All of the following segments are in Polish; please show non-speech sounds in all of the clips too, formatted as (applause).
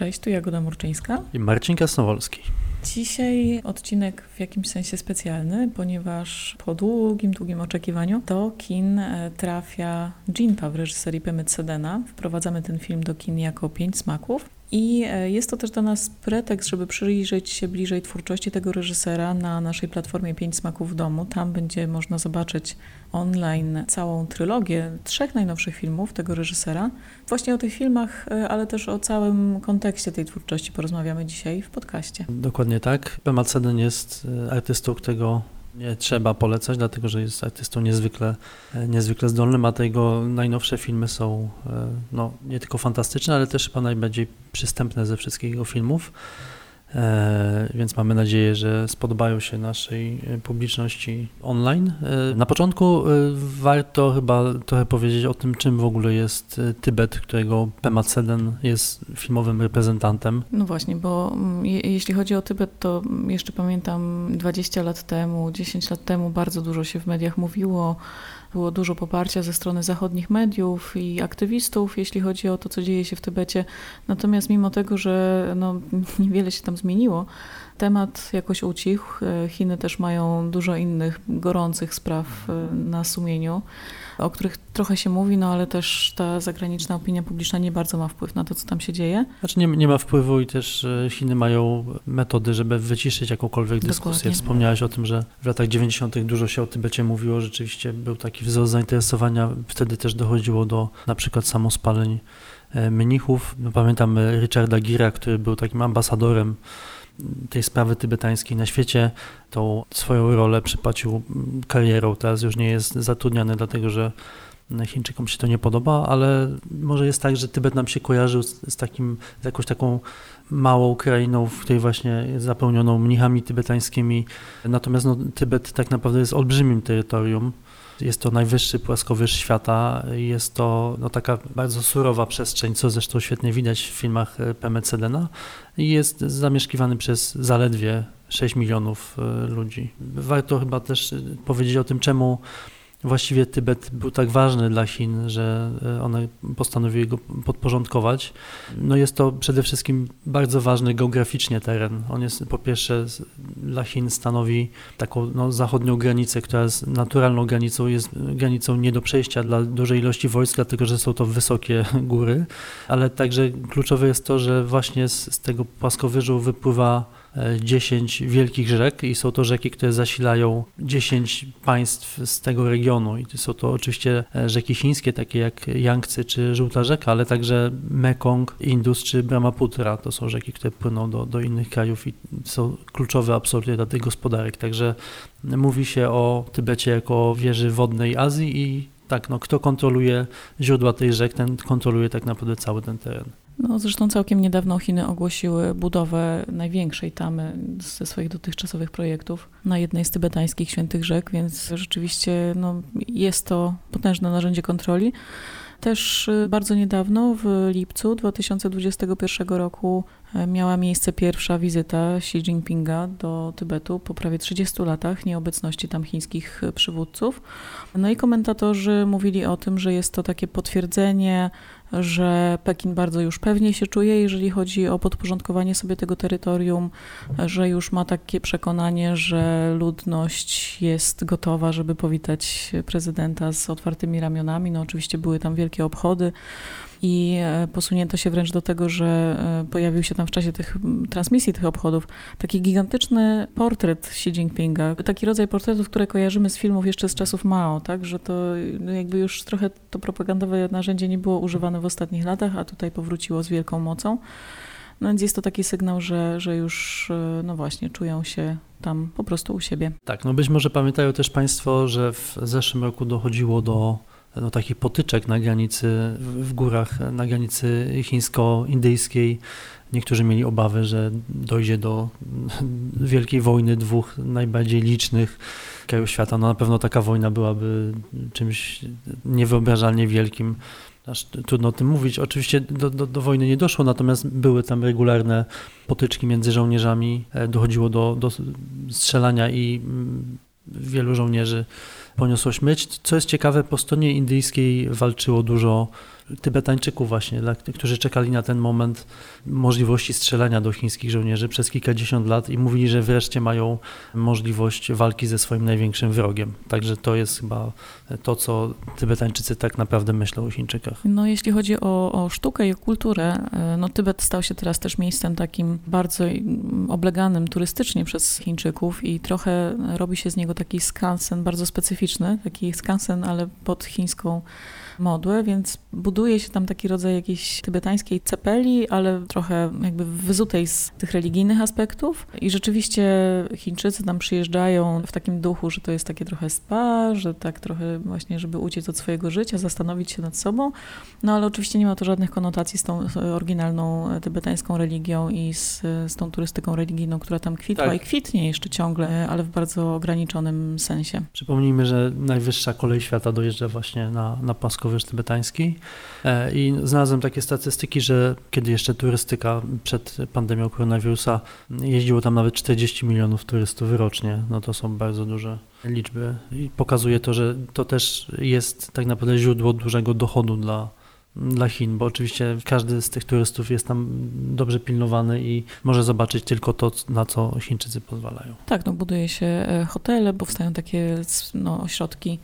Cześć, tu Jagoda Murczyńska. I Marcin Kasnowolski. Dzisiaj odcinek w jakimś sensie specjalny, ponieważ po długim, długim oczekiwaniu do kin e, trafia Jinpa w reżyserii Pemyt Sedena. Wprowadzamy ten film do kin jako Pięć Smaków. I e, jest to też dla nas pretekst, żeby przyjrzeć się bliżej twórczości tego reżysera na naszej platformie Pięć Smaków w Domu. Tam będzie można zobaczyć online całą trylogię trzech najnowszych filmów tego reżysera. Właśnie o tych filmach, e, ale też o całym kontekście tej twórczości porozmawiamy dzisiaj w podcaście. Dokładnie tak. Pemaceden jest e, artystą, którego nie trzeba polecać, dlatego że jest artystą niezwykle, e, niezwykle zdolnym, a te jego najnowsze filmy są no, nie tylko fantastyczne, ale też chyba najbardziej przystępne ze wszystkich jego filmów. E, więc mamy nadzieję, że spodobają się naszej e, publiczności online. E, na początku warto chyba trochę powiedzieć o tym, czym w ogóle jest Tybet, którego Pema Ceden jest filmowym reprezentantem. No właśnie, bo mm, je, jeśli chodzi o Tybet, to jeszcze pamiętam 20 lat temu, 10 lat temu bardzo dużo się w mediach mówiło było dużo poparcia ze strony zachodnich mediów i aktywistów, jeśli chodzi o to, co dzieje się w Tybecie. Natomiast mimo tego, że no, (laughs) niewiele się tam zmieniło, temat jakoś ucichł. Chiny też mają dużo innych gorących spraw e, na sumieniu, o których trochę się mówi, no ale też ta zagraniczna opinia publiczna nie bardzo ma wpływ na to, co tam się dzieje. Znaczy nie, nie ma wpływu i też e, Chiny mają metody, żeby wyciszyć jakąkolwiek dyskusję. Dokładnie. Wspomniałaś o tym, że w latach 90. dużo się o Tybecie mówiło, rzeczywiście był taki wzrost zainteresowania, wtedy też dochodziło do na przykład samospaleń e, mnichów. No, pamiętam Richarda Gira, który był takim ambasadorem tej sprawy tybetańskiej na świecie, tą swoją rolę przypłacił karierą. Teraz już nie jest zatrudniany, dlatego że Chińczykom się to nie podoba, ale może jest tak, że Tybet nam się kojarzył z, z takim, z jakąś taką małą krainą, w której właśnie zapełnioną mnichami tybetańskimi. Natomiast no, Tybet tak naprawdę jest olbrzymim terytorium. Jest to najwyższy płaskowyż świata. Jest to no, taka bardzo surowa przestrzeń, co zresztą świetnie widać w filmach Pemecedena i jest zamieszkiwany przez zaledwie 6 milionów e, ludzi. Warto chyba też powiedzieć o tym, czemu właściwie Tybet był tak ważny dla Chin, że e, one postanowiły go podporządkować. No jest to przede wszystkim bardzo ważny geograficznie teren. On jest po pierwsze dla Chin stanowi taką no, zachodnią granicę, która jest naturalną granicą, jest granicą nie do przejścia dla dużej ilości wojsk, dlatego że są to wysokie góry, ale także kluczowe jest to, że właśnie z, z tego płaskowyżu wypływa 10 wielkich rzek i są to rzeki, które zasilają 10 państw z tego regionu. I są to oczywiście e, rzeki chińskie, takie jak Yangtze czy Żółta Rzeka, ale także Mekong, Indus czy Brahmaputra. To są rzeki, które płyną do, do innych krajów i są kluczowe absolutnie dla tych gospodarek. Także mówi się o Tybecie jako wieży wodnej Azji i tak, no, kto kontroluje źródła tej rzek, ten kontroluje tak naprawdę cały ten teren. No, zresztą całkiem niedawno Chiny ogłosiły budowę największej tamy ze swoich dotychczasowych projektów na jednej z tybetańskich świętych rzek, więc rzeczywiście no, jest to potężne narzędzie kontroli. Też y, bardzo niedawno, w lipcu 2021 roku, e, miała miejsce pierwsza wizyta Xi Jinpinga do Tybetu po prawie 30 latach nieobecności tam chińskich przywódców. No i komentatorzy mówili o tym, że jest to takie potwierdzenie że Pekin bardzo już pewnie się czuje, jeżeli chodzi o podporządkowanie sobie tego terytorium, że już ma takie przekonanie, że ludność jest gotowa, żeby powitać prezydenta z otwartymi ramionami. No oczywiście były tam wielkie obchody i e, posunięto się wręcz do tego, że e, pojawił się tam w czasie tych transmisji tych obchodów taki gigantyczny portret Xi Jinpinga, taki rodzaj portretów, które kojarzymy z filmów jeszcze z czasów Mao, tak, że to no, jakby już trochę to propagandowe narzędzie nie było używane w ostatnich latach, a tutaj powróciło z wielką mocą. No więc jest to taki sygnał, że, że już, e, no właśnie, czują się tam po prostu u siebie. Tak, no być może pamiętają też Państwo, że w zeszłym roku dochodziło do no, takich potyczek na granicy, w górach, na granicy chińsko-indyjskiej. Niektórzy mieli obawy, że dojdzie do wielkiej wojny dwóch najbardziej licznych krajów świata. No na pewno taka wojna byłaby czymś niewyobrażalnie wielkim. Aż trudno o tym mówić. Oczywiście do, do, do, wojny nie doszło, natomiast były tam regularne potyczki między żołnierzami. E, dochodziło do, do strzelania i mm, wielu żołnierzy poniosło śmierć. Co jest ciekawe, po stronie indyjskiej walczyło dużo Tybetańczyków właśnie, dla, którzy czekali na ten moment możliwości strzelania do chińskich żołnierzy przez kilkadziesiąt lat i mówili, że wreszcie mają możliwość walki ze swoim największym wrogiem. Także to jest chyba to, co Tybetańczycy tak naprawdę myślą o Chińczykach. No jeśli chodzi o, o sztukę i kulturę, e, no Tybet stał się teraz też miejscem takim bardzo obleganym turystycznie przez Chińczyków i trochę robi się z niego taki skansen bardzo specyficzny, taki skansen, ale pod chińską modłę, więc buduje się tam taki rodzaj jakiejś tybetańskiej cepeli, ale trochę jakby wyzutej z tych religijnych aspektów. I rzeczywiście Chińczycy tam przyjeżdżają w takim duchu, że to jest takie trochę spa, że tak trochę właśnie, żeby uciec od swojego życia, zastanowić się nad sobą. No ale oczywiście nie ma to żadnych konotacji z tą oryginalną tybetańską religią i z, z tą turystyką religijną, która tam kwitła tak. i kwitnie jeszcze ciągle, ale w bardzo ograniczonym sensie. Przypomnijmy, że najwyższa kolej świata dojeżdża właśnie na, na Pasko wiesz, tybetański e, i znalazłem takie statystyki, że kiedy jeszcze turystyka przed pandemią koronawirusa jeździło tam nawet 40 milionów turystów rocznie, no to są bardzo duże liczby i pokazuje to, że to też jest tak naprawdę źródło dużego dochodu dla dla Chin, bo oczywiście każdy z tych turystów jest tam dobrze pilnowany i może zobaczyć tylko to, na co Chińczycy pozwalają. Tak, no buduje się e, hotele, powstają takie no, ośrodki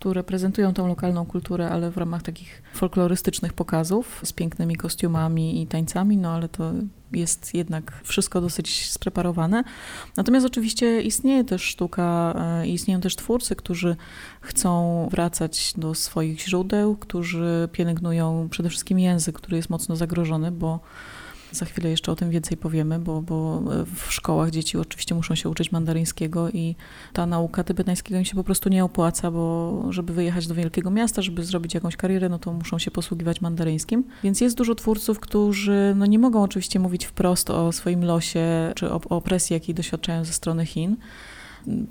które prezentują tą lokalną kulturę, ale w ramach takich folklorystycznych pokazów z pięknymi kostiumami i tańcami, no ale to jest jednak wszystko dosyć spreparowane. Natomiast oczywiście istnieje też sztuka, e, istnieją też twórcy, którzy chcą wracać do swoich źródeł, którzy pielęgnują przede wszystkim język, który jest mocno zagrożony, bo za chwilę jeszcze o tym więcej powiemy, bo, bo w szkołach dzieci oczywiście muszą się uczyć mandaryńskiego i ta nauka tybetańskiego im się po prostu nie opłaca, bo żeby wyjechać do wielkiego miasta, żeby zrobić jakąś karierę, no to muszą się posługiwać mandaryńskim. Więc jest dużo twórców, którzy no nie mogą oczywiście mówić wprost o swoim losie czy o opresji, jakiej doświadczają ze strony Chin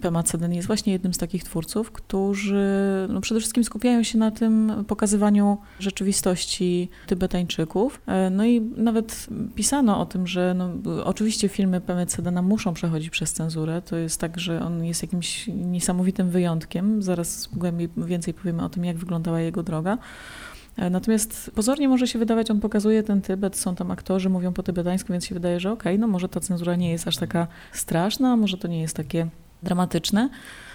Pema Ceden jest właśnie jednym z takich twórców, którzy no przede wszystkim skupiają się na tym pokazywaniu rzeczywistości Tybetańczyków. E, no i nawet pisano o tym, że no, oczywiście filmy Pemy Cedena muszą przechodzić przez cenzurę. To jest tak, że on jest jakimś niesamowitym wyjątkiem. Zaraz głębiej więcej powiemy o tym, jak wyglądała jego droga. E, natomiast pozornie może się wydawać, on pokazuje ten Tybet, są tam aktorzy, mówią po tybetańsku, więc się wydaje, że okej, okay, no może ta cenzura nie jest aż taka straszna, może to nie jest takie dramatyczne.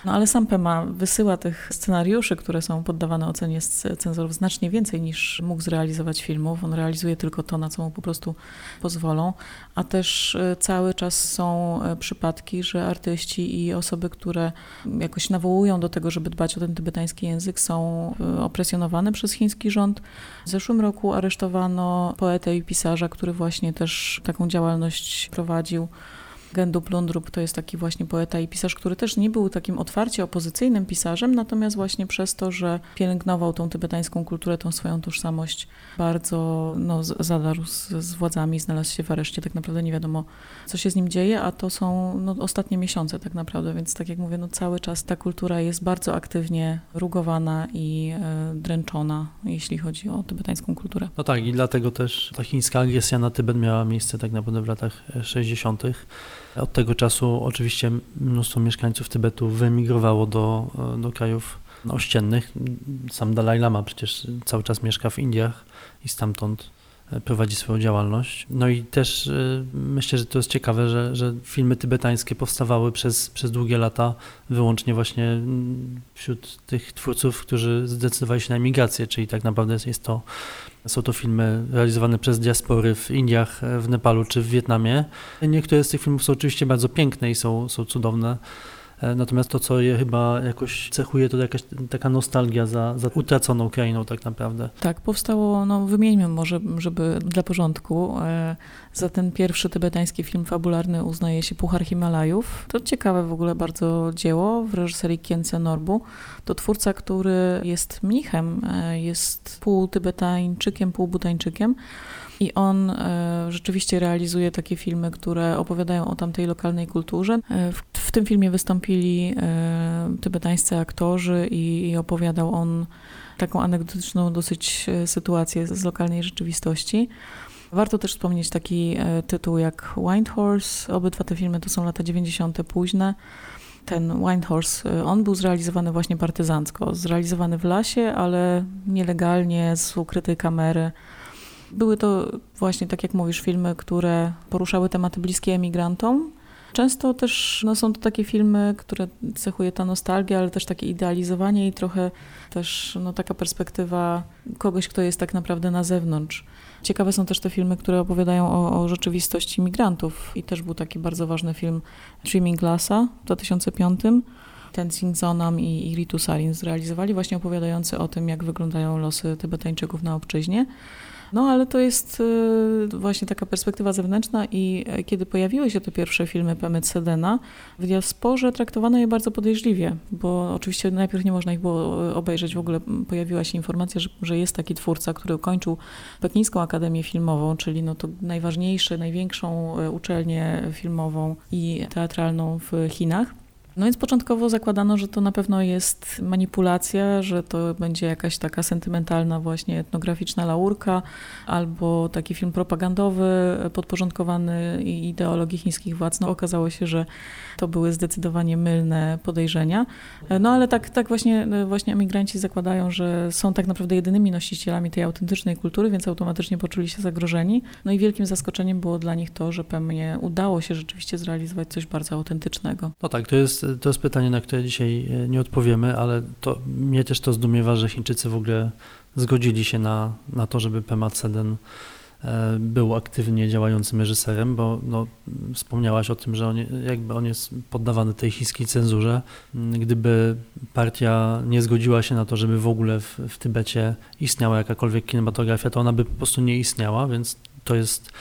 No ale sam Pema wysyła tych scenariuszy, które są poddawane ocenie cenzorów znacznie więcej niż mógł zrealizować filmów. On realizuje tylko to, na co mu po prostu pozwolą. A też e, cały czas są e, przypadki, że artyści i osoby, które jakoś nawołują do tego, żeby dbać o ten tybetański język, są e, opresjonowane przez chiński rząd. W zeszłym roku aresztowano poetę i pisarza, który właśnie też taką działalność prowadził. Gendu Plundrup to jest taki właśnie poeta i pisarz, który też nie był takim otwarcie opozycyjnym pisarzem, natomiast właśnie przez to, że pielęgnował tą tybetańską kulturę, tą swoją tożsamość, bardzo no, zadarł z, z władzami, znalazł się w areszcie, tak naprawdę nie wiadomo, co się z nim dzieje, a to są no, ostatnie miesiące tak naprawdę, więc tak jak mówię, no, cały czas ta kultura jest bardzo aktywnie rugowana i e, dręczona, jeśli chodzi o tybetańską kulturę. No tak i dlatego też ta chińska agresja na Tybet miała miejsce tak naprawdę w latach 60. Od tego czasu oczywiście mnóstwo mieszkańców Tybetu wyemigrowało do, do krajów ościennych. Sam Dalai Lama przecież cały czas mieszka w Indiach i stamtąd e, prowadzi swoją działalność. No i też e, myślę, że to jest ciekawe, że, że filmy tybetańskie powstawały przez, przez długie lata wyłącznie właśnie wśród tych twórców, którzy zdecydowali się na emigrację, czyli tak naprawdę jest to są to filmy realizowane przez diaspory w Indiach, w Nepalu czy w Wietnamie. Niektóre z tych filmów są oczywiście bardzo piękne i są, są cudowne. E, natomiast to, co je chyba jakoś cechuje, to jakaś taka nostalgia za, za utraconą krainą tak naprawdę. Tak, powstało, no wymieńmy może, żeby dla porządku, e, za ten pierwszy tybetański film fabularny uznaje się Puchar Himalajów. To ciekawe w ogóle bardzo dzieło w reżyserii Kience Norbu. To twórca, który jest mnichem, e, jest pół tybetańczykiem, pół. I on e, rzeczywiście realizuje takie filmy, które opowiadają o tamtej lokalnej kulturze. E, w, w tym filmie wystąpili e, tybetańscy aktorzy i, i opowiadał on taką anegdotyczną dosyć sytuację z lokalnej rzeczywistości. Warto też wspomnieć taki tytuł jak Wind Horse. Obydwa te filmy to są lata 90. późne. ten Winehorse, on był zrealizowany właśnie partyzancko, zrealizowany w lasie, ale nielegalnie, z ukrytej kamery. Były to właśnie, tak jak mówisz, filmy, które poruszały tematy bliskie emigrantom. Często też no, są to takie filmy, które cechuje ta nostalgia, ale też takie idealizowanie i trochę też no, taka perspektywa kogoś, kto jest tak naprawdę na zewnątrz. Ciekawe są też te filmy, które opowiadają o, o rzeczywistości migrantów i też był taki bardzo ważny film Dreaming Glassa w 2005 Tenzin Zonam i, i Ritu Sarin zrealizowali, właśnie opowiadający o tym, jak wyglądają losy Tybetańczyków na obczyźnie. No ale to jest y, właśnie taka perspektywa zewnętrzna i e, kiedy pojawiły się te pierwsze filmy Pemet Sedena, w diasporze traktowano je bardzo podejrzliwie, bo oczywiście najpierw nie można ich było e, obejrzeć. W ogóle pojawiła się informacja, że, że jest taki twórca, który ukończył Pekińską Akademię Filmową, czyli no to najważniejszą, największą e, uczelnię filmową i teatralną w Chinach. No więc początkowo zakładano, że to na pewno jest manipulacja, że to będzie jakaś taka sentymentalna właśnie etnograficzna laurka albo taki film propagandowy podporządkowany ideologii chińskich władz. No okazało się, że to były zdecydowanie mylne podejrzenia. No ale tak, tak właśnie, właśnie emigranci zakładają, że są tak naprawdę jedynymi nosicielami tej autentycznej kultury, więc automatycznie poczuli się zagrożeni. No i wielkim zaskoczeniem było dla nich to, że pewnie udało się rzeczywiście zrealizować coś bardzo autentycznego. No tak, to jest to jest pytanie, na które dzisiaj e, nie odpowiemy, ale to, mnie też to zdumiewa, że Chińczycy w ogóle zgodzili się na, na to, żeby Pema Ceden e, był aktywnie działającym reżyserem, bo no, wspomniałaś o tym, że on, jakby on jest poddawany tej chińskiej cenzurze. Gdyby partia nie zgodziła się na to, żeby w ogóle w, w Tybecie istniała jakakolwiek kinematografia, to ona by po prostu nie istniała, więc to jest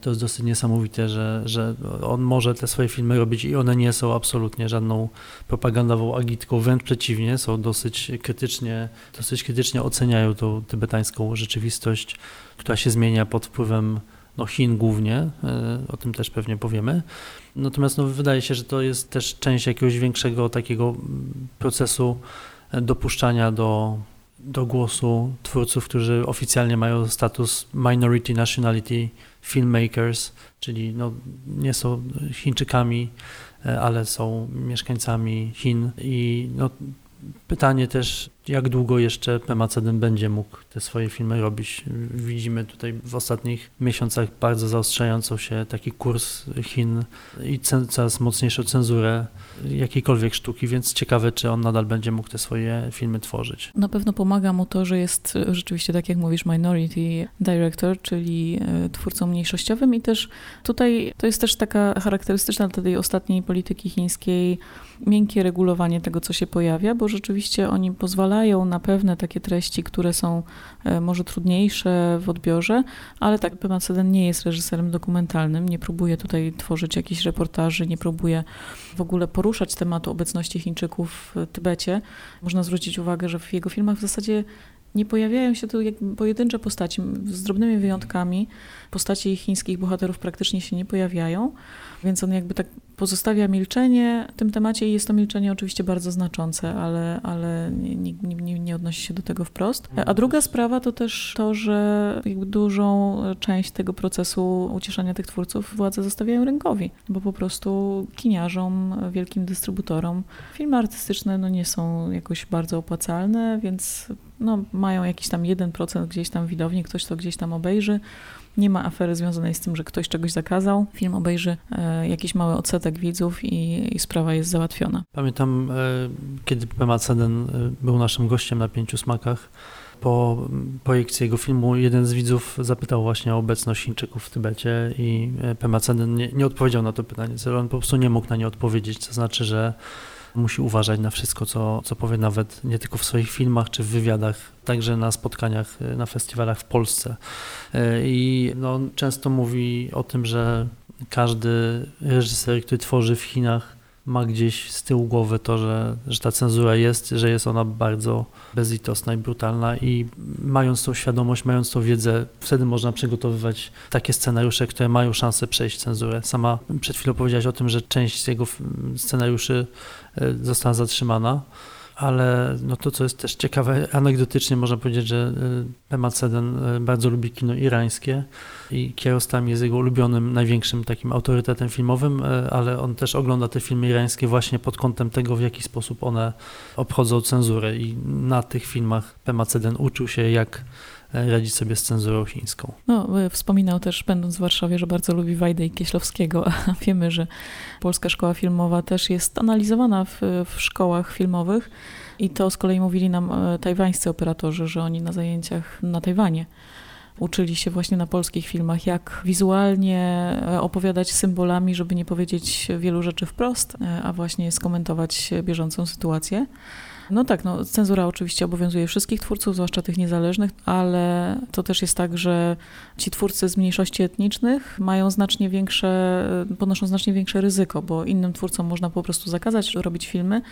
to jest dosyć niesamowite, że, że on może te swoje filmy robić i one nie są absolutnie żadną propagandową agitką, wręcz przeciwnie, są dosyć krytycznie, dosyć krytycznie oceniają tą tybetańską rzeczywistość, która się zmienia pod wpływem no, Chin głównie, e, o tym też pewnie powiemy. Natomiast no, wydaje się, że to jest też część jakiegoś większego takiego procesu e, dopuszczania do, do głosu twórców, którzy oficjalnie mają status minority nationality filmmakers, czyli no, nie są Chińczykami, e, ale są mieszkańcami Chin i no, pytanie też, jak długo jeszcze Pemacedyn będzie mógł te swoje filmy robić. Widzimy tutaj w ostatnich miesiącach bardzo zaostrzającą się taki kurs Chin i coraz mocniejszą cenzurę jakiejkolwiek sztuki, więc ciekawe, czy on nadal będzie mógł te swoje filmy tworzyć. Na pewno pomaga mu to, że jest rzeczywiście, tak jak mówisz, minority director, czyli e, twórcą mniejszościowym i też tutaj to jest też taka charakterystyczna dla tej ostatniej polityki chińskiej miękkie regulowanie tego, co się pojawia, bo rzeczywiście oni pozwalają na pewne takie treści, które są e, może trudniejsze w odbiorze, ale tak, Pema Ceden nie jest reżyserem dokumentalnym, nie próbuje tutaj tworzyć jakichś reportaży, nie próbuje w ogóle poruszać tematu obecności Chińczyków w Tybecie. Można zwrócić uwagę, że w jego filmach w zasadzie nie pojawiają się tu pojedyncze postaci, z drobnymi wyjątkami. Postaci chińskich bohaterów praktycznie się nie pojawiają, więc on jakby tak pozostawia milczenie w tym temacie i jest to milczenie oczywiście bardzo znaczące, ale, ale nie, nie, nie odnosi się do tego wprost. A druga sprawa to też to, że dużą część tego procesu ucieszania tych twórców władze zostawiają rynkowi, bo po prostu kiniarzom, wielkim dystrybutorom filmy artystyczne no, nie są jakoś bardzo opłacalne, więc no, mają jakiś tam 1% gdzieś tam widowni, ktoś to gdzieś tam obejrzy. Nie ma afery związanej z tym, że ktoś czegoś zakazał. Film obejrzy e, jakiś mały odsetek widzów i, i sprawa jest załatwiona. Pamiętam, e, kiedy Pema Ceden e, był naszym gościem na Pięciu Smakach, po projekcji jego filmu jeden z widzów zapytał właśnie o obecność Chińczyków w Tybecie i e, Pema Ceden nie, nie odpowiedział na to pytanie. On po prostu nie mógł na nie odpowiedzieć, to znaczy, że musi uważać na wszystko, co, co powie nawet nie tylko w swoich filmach czy w wywiadach, także na spotkaniach, na festiwalach w Polsce. E, I no, często mówi o tym, że każdy reżyser, który tworzy w Chinach, ma gdzieś z tyłu głowy to, że, że ta cenzura jest, że jest ona bardzo bezlitosna i brutalna i mając tą świadomość, mając tą wiedzę, wtedy można przygotowywać takie scenariusze, które mają szansę przejść cenzurę. Sama przed chwilą powiedziałaś o tym, że część z jego scenariuszy e, została zatrzymana ale no to, co jest też ciekawe, anegdotycznie można powiedzieć, że Pema Ceden bardzo lubi kino irańskie i Kiarostami jest jego ulubionym, największym takim autorytetem filmowym, ale on też ogląda te filmy irańskie właśnie pod kątem tego, w jaki sposób one obchodzą cenzurę. I na tych filmach Pema Ceden uczył się, jak radzić sobie z cenzurą chińską. No, e, wspominał też, będąc w Warszawie, że bardzo lubi Wajdę i Kieślowskiego, a (laughs) wiemy, że Polska Szkoła Filmowa też jest analizowana w, w szkołach filmowych i to z kolei mówili nam e, tajwańscy operatorzy, że oni na zajęciach na Tajwanie uczyli się właśnie na polskich filmach, jak wizualnie e, opowiadać symbolami, żeby nie powiedzieć wielu rzeczy wprost, a właśnie skomentować bieżącą sytuację. No tak, no, cenzura oczywiście obowiązuje wszystkich twórców, zwłaszcza tych niezależnych, ale to też jest tak, że ci twórcy z mniejszości etnicznych mają znacznie większe, ponoszą znacznie większe ryzyko, bo innym twórcom można po prostu zakazać robić filmy,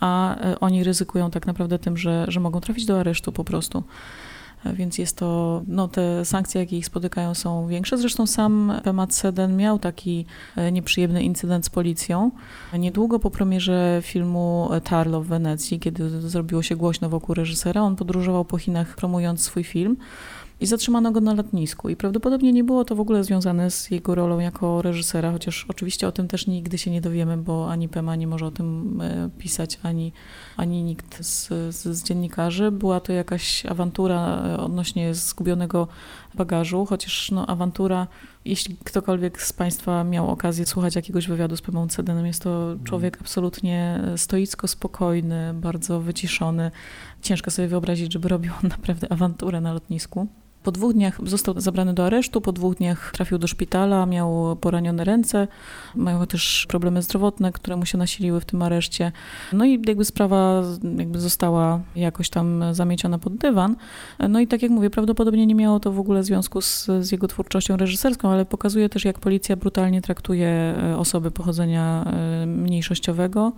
a e, oni ryzykują tak naprawdę tym, że, że mogą trafić do aresztu po prostu więc jest to, no te sankcje, jakie ich spotykają są większe. Zresztą sam Pemat Seden miał taki e, nieprzyjemny incydent z policją. Niedługo po premierze filmu Tarlo w Wenecji, kiedy zrobiło się głośno wokół reżysera, on podróżował po Chinach promując swój film i zatrzymano go na lotnisku. I prawdopodobnie nie było to w ogóle związane z jego rolą jako reżysera, chociaż oczywiście o tym też nigdy się nie dowiemy, bo ani Pema nie może o tym e, pisać, ani, ani nikt z, z, dziennikarzy. Była to jakaś awantura e, odnośnie zgubionego bagażu, chociaż no, awantura, jeśli ktokolwiek z Państwa miał okazję słuchać jakiegoś wywiadu z Pemą Cedenem, jest to mhm. człowiek absolutnie stoicko spokojny, bardzo wyciszony. Ciężko sobie wyobrazić, żeby robił on (laughs) naprawdę awanturę na lotnisku. Po dwóch dniach został zabrany do aresztu, po dwóch dniach trafił do szpitala, miał poranione ręce, mają też problemy zdrowotne, które mu się nasiliły w tym areszcie. No i jakby sprawa jakby została jakoś tam zamieciona pod dywan. No i tak jak mówię, prawdopodobnie nie miało to w ogóle związku z, z jego twórczością reżyserską, ale pokazuje też, jak policja brutalnie traktuje e, osoby pochodzenia e, mniejszościowego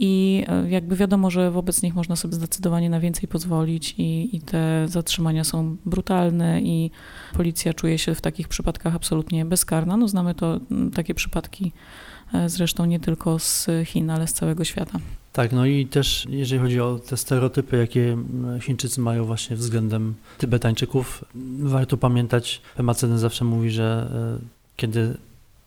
i e, jakby wiadomo, że wobec nich można sobie zdecydowanie na więcej pozwolić i, i te zatrzymania są brutalne i policja czuje się w takich przypadkach absolutnie bezkarna. No znamy to, takie przypadki e, zresztą nie tylko z Chin, ale z całego świata. Tak, no i też jeżeli chodzi o te stereotypy, jakie Chińczycy mają właśnie względem Tybetańczyków, warto pamiętać, Maceden zawsze mówi, że e, kiedy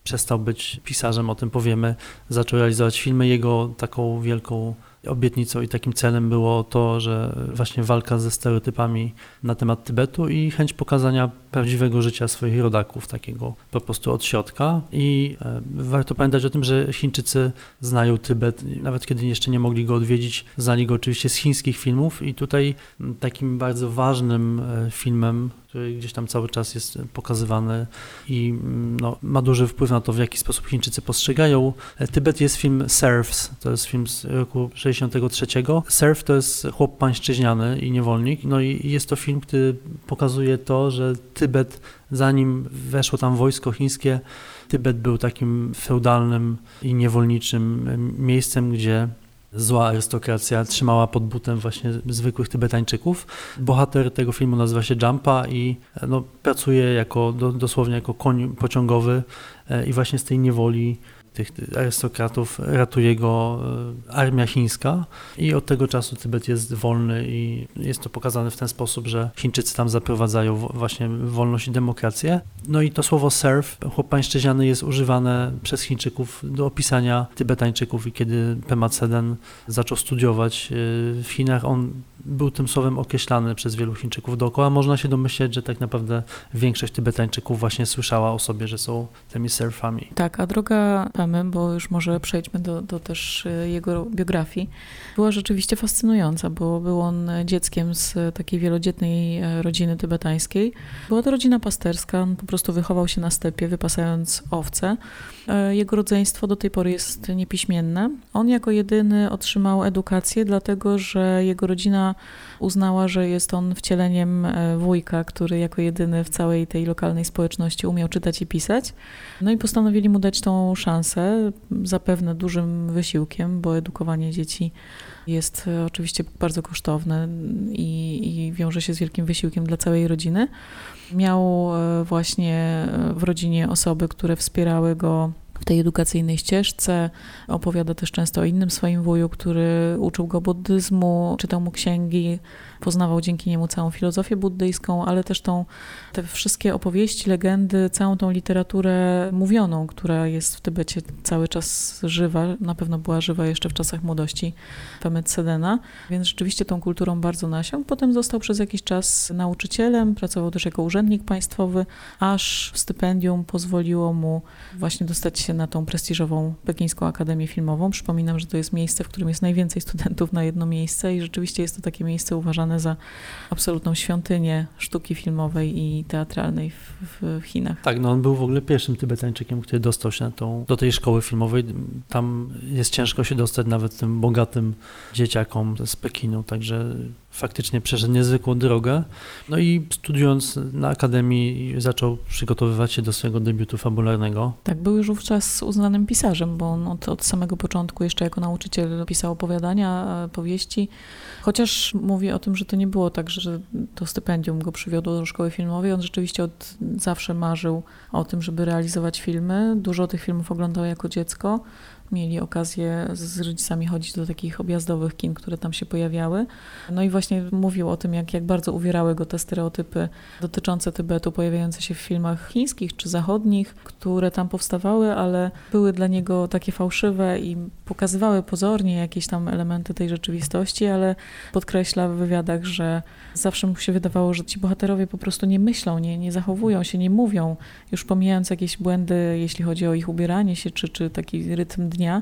przestał być pisarzem, o tym powiemy, zaczął realizować filmy. Jego taką wielką obietnicą i takim celem było to, że właśnie walka ze stereotypami na temat Tybetu i chęć pokazania prawdziwego życia swoich rodaków, takiego po prostu od środka. I e, warto pamiętać o tym, że Chińczycy znają Tybet, nawet kiedy jeszcze nie mogli go odwiedzić, znali go oczywiście z chińskich filmów i tutaj takim bardzo ważnym e, filmem, który gdzieś tam cały czas jest pokazywany i mm, no, ma duży wpływ na to, w jaki sposób Chińczycy postrzegają. E, Tybet jest film Surfs, to jest film z roku 63. Surf to jest chłop pańszczyźniany i niewolnik, no i jest to film, który pokazuje to, że Tybet, zanim weszło tam wojsko chińskie, Tybet był takim feudalnym i niewolniczym miejscem, gdzie zła arystokracja trzymała pod butem właśnie zwykłych Tybetańczyków. Bohater tego filmu nazywa się Jumpa i no, pracuje jako, do, dosłownie jako koń pociągowy e, i właśnie z tej niewoli tych arystokratów ratuje go e, armia chińska i od tego czasu Tybet jest wolny i jest to pokazane w ten sposób, że Chińczycy tam zaprowadzają właśnie wolność i demokrację. No i to słowo serf, chłop pańszczyźniany jest używane przez Chińczyków do opisania Tybetańczyków i kiedy Pema Ceden zaczął studiować e, w Chinach, on był tym słowem określany przez wielu Chińczyków dookoła. Można się domyśleć, że tak naprawdę większość Tybetańczyków właśnie słyszała o sobie, że są tymi surfami. Tak, a droga Bo już może przejdźmy do, do też y, jego biografii, była rzeczywiście fascynująca, bo był on dzieckiem z takiej wielodzietnej e, rodziny tybetańskiej. Była to rodzina pasterska, on po prostu wychował się na stepie, wypasając owce. E, jego rodzeństwo do tej pory jest niepiśmienne. On jako jedyny otrzymał edukację, dlatego że jego rodzina uznała, że jest on wcieleniem e, wujka, który jako jedyny w całej tej lokalnej społeczności umiał czytać i pisać. No i postanowili mu dać tą szansę, zapewne dużym wysiłkiem, bo edukowanie dzieci jest e, oczywiście bardzo kosztowne i, i wiąże się z wielkim wysiłkiem dla całej rodziny. Miał właśnie w rodzinie osoby, które wspierały go w tej edukacyjnej ścieżce. Opowiada też często o innym swoim wuju, który uczył go buddyzmu, czytał mu księgi, poznawał dzięki niemu całą filozofię buddyjską, ale też tą, te wszystkie opowieści, legendy, całą tą literaturę mówioną, która jest w Tybecie cały czas żywa, na pewno była żywa jeszcze w czasach młodości Pemet Sedena, więc rzeczywiście tą kulturą bardzo nasiął. Potem został przez jakiś czas nauczycielem, pracował też jako urzędnik państwowy, aż stypendium pozwoliło mu właśnie dostać się na tą prestiżową Pekińską Akademię Filmową. Przypominam, że to jest miejsce, w którym jest najwięcej studentów na jedno miejsce i rzeczywiście jest to takie miejsce uważane za absolutną świątynię sztuki filmowej i teatralnej w, w Chinach. Tak, no on był w ogóle pierwszym Tybetańczykiem, który dostał się tą, do tej szkoły filmowej. Tam jest ciężko się dostać nawet tym bogatym dzieciakom z Pekinu, także faktycznie przeszedł niezwykłą drogę. No i studiując na akademii zaczął przygotowywać się do swojego debiutu fabularnego. Tak, był już wówczas uznanym pisarzem, bo on od, od samego początku jeszcze jako nauczyciel pisał opowiadania, e, powieści, chociaż mówi o tym, że to nie było tak, że to stypendium go przywiodło do szkoły filmowej. On rzeczywiście od zawsze marzył o tym, żeby realizować filmy. Dużo tych filmów oglądał jako dziecko mieli okazję z rodzicami chodzić do takich objazdowych kin, które tam się pojawiały. No i właśnie mówił o tym, jak, jak bardzo uwierały go te stereotypy dotyczące Tybetu, pojawiające się w filmach chińskich czy zachodnich, które tam powstawały, ale były dla niego takie fałszywe i pokazywały pozornie jakieś tam elementy tej rzeczywistości, ale podkreśla w wywiadach, że zawsze mu się wydawało, że ci bohaterowie po prostu nie myślą, nie, nie zachowują się, nie mówią, już pomijając jakieś błędy, jeśli chodzi o ich ubieranie się, czy, czy taki rytm dnia,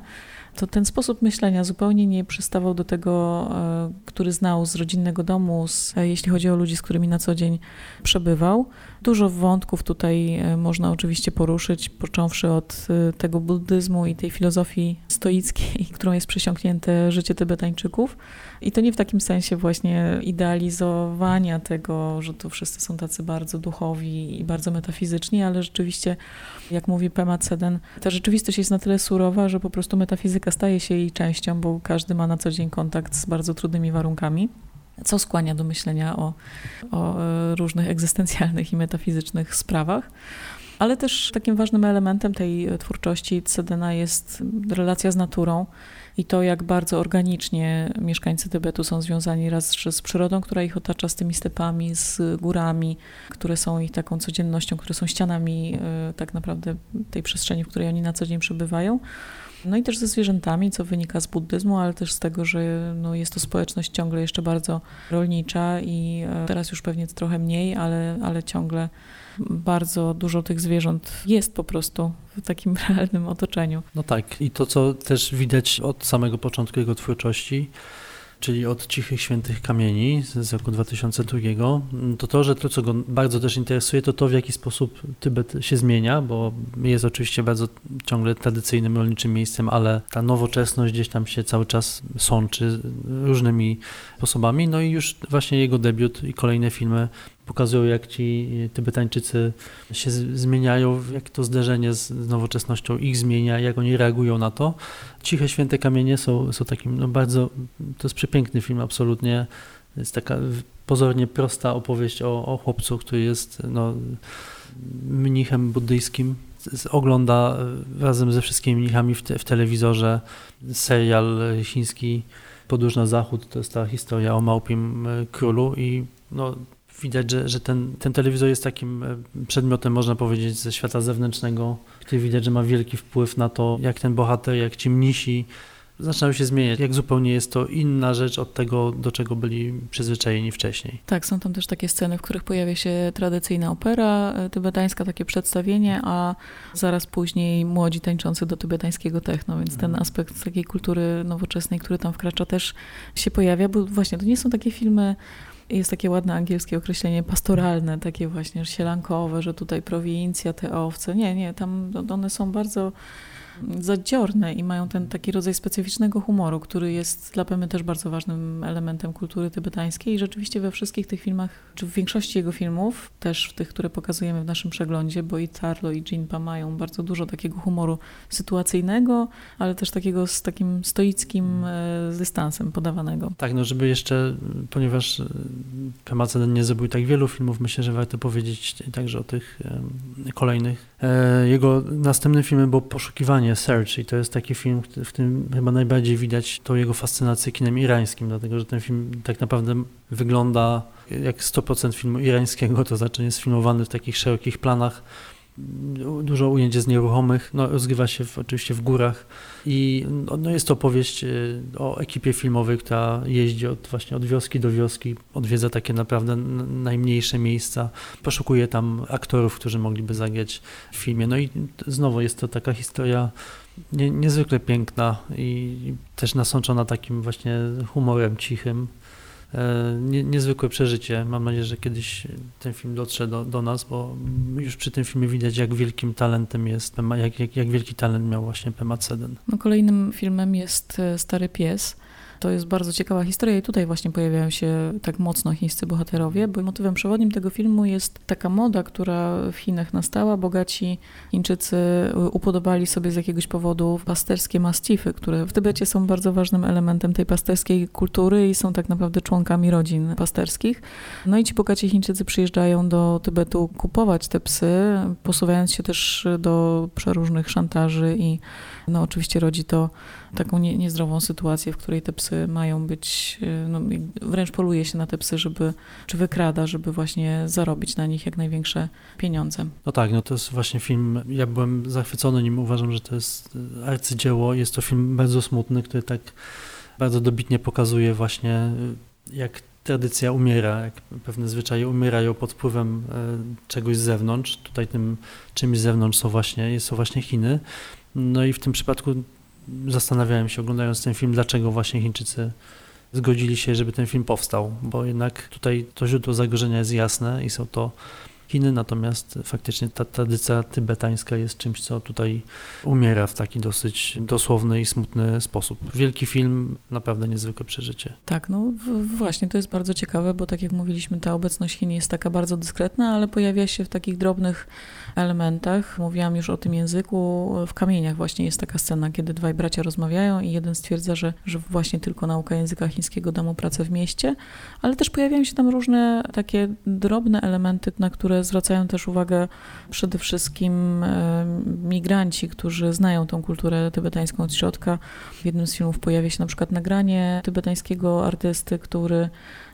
to ten sposób myślenia zupełnie nie przystawał do tego, e, który znał z rodzinnego domu, z, e, jeśli chodzi o ludzi, z którymi na co dzień przebywał. Dużo wątków tutaj e, można oczywiście poruszyć, począwszy od tego buddyzmu i tej filozofii stoickiej, (laughs) którą jest przesiąknięte życie Tybetańczyków. I to nie w takim sensie właśnie idealizowania tego, że tu wszyscy są tacy bardzo duchowi i bardzo metafizyczni, ale rzeczywiście, jak mówi Pema Ceden, ta rzeczywistość jest na tyle surowa, że po prostu metafizyka staje się jej częścią, bo każdy ma na co dzień kontakt z bardzo trudnymi warunkami co skłania do myślenia o, o e, różnych egzystencjalnych i metafizycznych sprawach. Ale też takim ważnym elementem tej twórczości Cedena jest relacja z naturą i to, jak bardzo organicznie mieszkańcy Tybetu są związani raz z przyrodą, która ich otacza, z tymi stepami, z górami, które są ich taką codziennością, które są ścianami e, tak naprawdę tej przestrzeni, w której oni na co dzień przebywają. No i też ze zwierzętami, co wynika z buddyzmu, ale też z tego, że no jest to społeczność ciągle jeszcze bardzo rolnicza i e, teraz już pewnie trochę mniej, ale, ale ciągle bardzo dużo tych zwierząt jest po prostu w takim (laughs) realnym otoczeniu. No tak, i to, co też widać od samego początku jego twórczości, czyli od Cichych Świętych Kamieni z roku 2002, to to, że to, co go bardzo też interesuje, to to, w jaki sposób Tybet się zmienia, bo jest oczywiście bardzo ciągle tradycyjnym rolniczym miejscem, ale ta nowoczesność gdzieś tam się cały czas sączy różnymi sposobami. No i już właśnie jego debiut i kolejne filmy pokazują, jak ci Tybetańczycy się zmieniają, jak to zderzenie z nowoczesnością ich zmienia, jak oni reagują na to. Ciche Święte Kamienie są, są takim no bardzo, to jest przepiękny film absolutnie, jest taka pozornie prosta opowieść o, o chłopcu, który jest no, mnichem buddyjskim, ogląda razem ze wszystkimi mnichami w, te, w telewizorze serial chiński Podróż na Zachód, to jest ta historia o małpim królu i no, widać, że, że ten, ten telewizor jest takim e, przedmiotem, można powiedzieć, ze świata zewnętrznego, który widać, że ma wielki wpływ na to, jak ten bohater, jak ci mnisi zaczynają się zmieniać, jak zupełnie jest to inna rzecz od tego, do czego byli przyzwyczajeni wcześniej. Tak, są tam też takie sceny, w których pojawia się tradycyjna opera e, tybetańska, takie przedstawienie, a zaraz później młodzi tańczący do tybetańskiego techno, więc ten mhm. aspekt takiej kultury nowoczesnej, który tam wkracza, też się pojawia, bo właśnie to nie są takie filmy jest takie ładne angielskie określenie pastoralne, takie właśnie sielankowe, że tutaj prowincja, te owce. Nie, nie, tam one są bardzo zadziorne i mają ten taki rodzaj specyficznego humoru, który jest dla Pemy też bardzo ważnym elementem kultury tybetańskiej i rzeczywiście we wszystkich tych filmach, czy w większości jego filmów, też w tych, które pokazujemy w naszym przeglądzie, bo i Tarlo i Jinpa mają bardzo dużo takiego humoru sytuacyjnego, ale też takiego z takim stoickim e, dystansem podawanego. Tak, no żeby jeszcze, ponieważ Pema Ceden nie zrobił tak wielu filmów, myślę, że warto powiedzieć także o tych kolejnych. E, jego następnym filmem było Poszukiwanie, Search i to jest taki film, w którym chyba najbardziej widać tą jego fascynację kinem irańskim, dlatego że ten film tak naprawdę wygląda jak 100% filmu irańskiego, to znaczy jest filmowany w takich szerokich planach, dużo ujęć jest nieruchomych, no, rozgrywa się w, oczywiście w górach i no, no jest to opowieść y, o ekipie filmowej, która jeździ od, właśnie od wioski do wioski, odwiedza takie naprawdę najmniejsze miejsca, poszukuje tam aktorów, którzy mogliby zagrać w filmie. No i znowu jest to taka historia nie, niezwykle piękna i też nasączona takim właśnie humorem cichym. E, nie, niezwykłe przeżycie. Mam nadzieję, że kiedyś ten film dotrze do, do nas, bo już przy tym filmie widać, jak wielkim talentem jest, jak, jak, jak wielki talent miał właśnie Pema Ceden. No, kolejnym filmem jest e, Stary Pies. To jest bardzo ciekawa historia i tutaj właśnie pojawiają się tak mocno chińscy bohaterowie, bo motywem przewodnim tego filmu jest taka moda, która w Chinach nastała. Bogaci Chińczycy upodobali sobie z jakiegoś powodu pasterskie mastify, które w Tybecie są bardzo ważnym elementem tej pasterskiej kultury i są tak naprawdę członkami rodzin pasterskich. No i ci bogaci Chińczycy przyjeżdżają do Tybetu kupować te psy, posuwając się też do przeróżnych szantaży i no oczywiście rodzi to taką nie, niezdrową sytuację, w której te psy mają być, e, no, wręcz poluje się na te psy, żeby, czy wykrada, żeby właśnie zarobić na nich jak największe pieniądze. No tak, no to jest właśnie film, ja byłem zachwycony nim, uważam, że to jest arcydzieło, jest to film bardzo smutny, który tak bardzo dobitnie pokazuje właśnie e, jak tradycja umiera, jak pewne zwyczaje umierają pod wpływem czegoś z zewnątrz. Tutaj tym czymś z zewnątrz są właśnie, są właśnie Chiny. No i w tym przypadku zastanawiałem się, oglądając ten film, dlaczego właśnie Chińczycy zgodzili się, żeby ten film powstał, bo jednak tutaj to źródło zagrożenia jest jasne i są to Chiny, natomiast faktycznie ta tradycja tybetańska jest czymś, co tutaj umiera w taki dosyć dosłowny i smutny sposób. Wielki film, naprawdę niezwykłe przeżycie. Tak, no właśnie, to jest bardzo ciekawe, bo tak jak mówiliśmy, ta obecność Chin jest taka bardzo dyskretna, ale pojawia się w takich drobnych elementach. Mówiłam już o tym języku. W kamieniach właśnie jest taka scena, kiedy dwaj bracia rozmawiają i jeden stwierdza, że, że właśnie tylko nauka języka chińskiego da mu pracę w mieście, ale też pojawiają się tam różne takie drobne elementy, na które zwracają też uwagę przede wszystkim e, migranci, którzy znają tą kulturę tybetańską od środka. W jednym z filmów pojawia się na przykład nagranie tybetańskiego artysty, który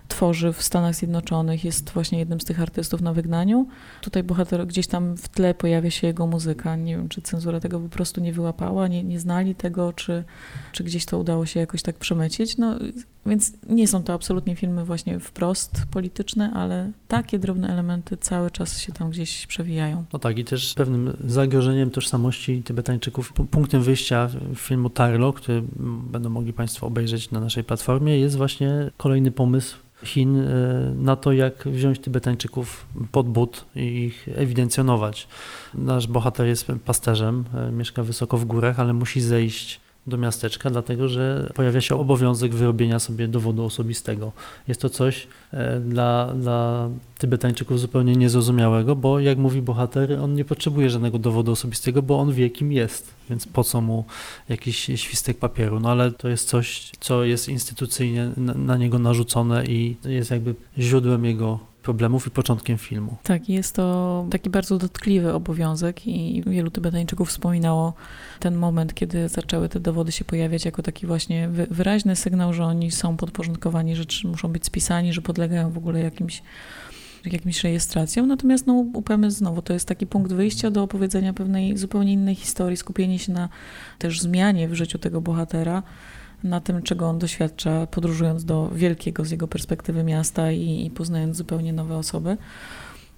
tworzy w Stanach Zjednoczonych, jest właśnie jednym z tych artystów na wygnaniu. Tutaj bohater, gdzieś tam w tle pojawia się jego muzyka. Nie wiem, czy cenzura tego po prostu nie wyłapała, nie, nie znali tego, czy, czy gdzieś to udało się jakoś tak przemycić. No, więc nie są to absolutnie filmy właśnie wprost polityczne, ale takie drobne elementy cały czas się tam gdzieś przewijają. No tak, i też pewnym zagrożeniem tożsamości Tybetańczyków, punktem wyjścia filmu Tarlo, który będą mogli Państwo obejrzeć na naszej platformie, jest właśnie kolejny pomysł Chin e, na to, jak wziąć Tybetańczyków pod but i ich ewidencjonować. Nasz bohater jest pasterzem, e, mieszka wysoko w górach, ale musi zejść do miasteczka, dlatego że pojawia się obowiązek wyrobienia sobie dowodu osobistego. Jest to coś e, dla, dla Tybetańczyków zupełnie niezrozumiałego, bo jak mówi bohater, on nie potrzebuje żadnego dowodu osobistego, bo on wie kim jest, więc po co mu jakiś świstek papieru. No ale to jest coś, co jest instytucyjnie na, na niego narzucone i jest jakby źródłem jego problemów i początkiem filmu. Tak, jest to taki bardzo dotkliwy obowiązek i wielu Tybetańczyków wspominało ten moment, kiedy zaczęły te dowody się pojawiać jako taki właśnie wyraźny sygnał, że oni są podporządkowani, że muszą być spisani, że podlegają w ogóle jakimś jakimś rejestracjom. Natomiast no, UPM znowu to jest taki punkt wyjścia do opowiedzenia pewnej zupełnie innej historii, skupienie się na też zmianie w życiu tego bohatera, na tym, czego on doświadcza, podróżując do wielkiego z jego perspektywy miasta i, i poznając zupełnie nowe osoby.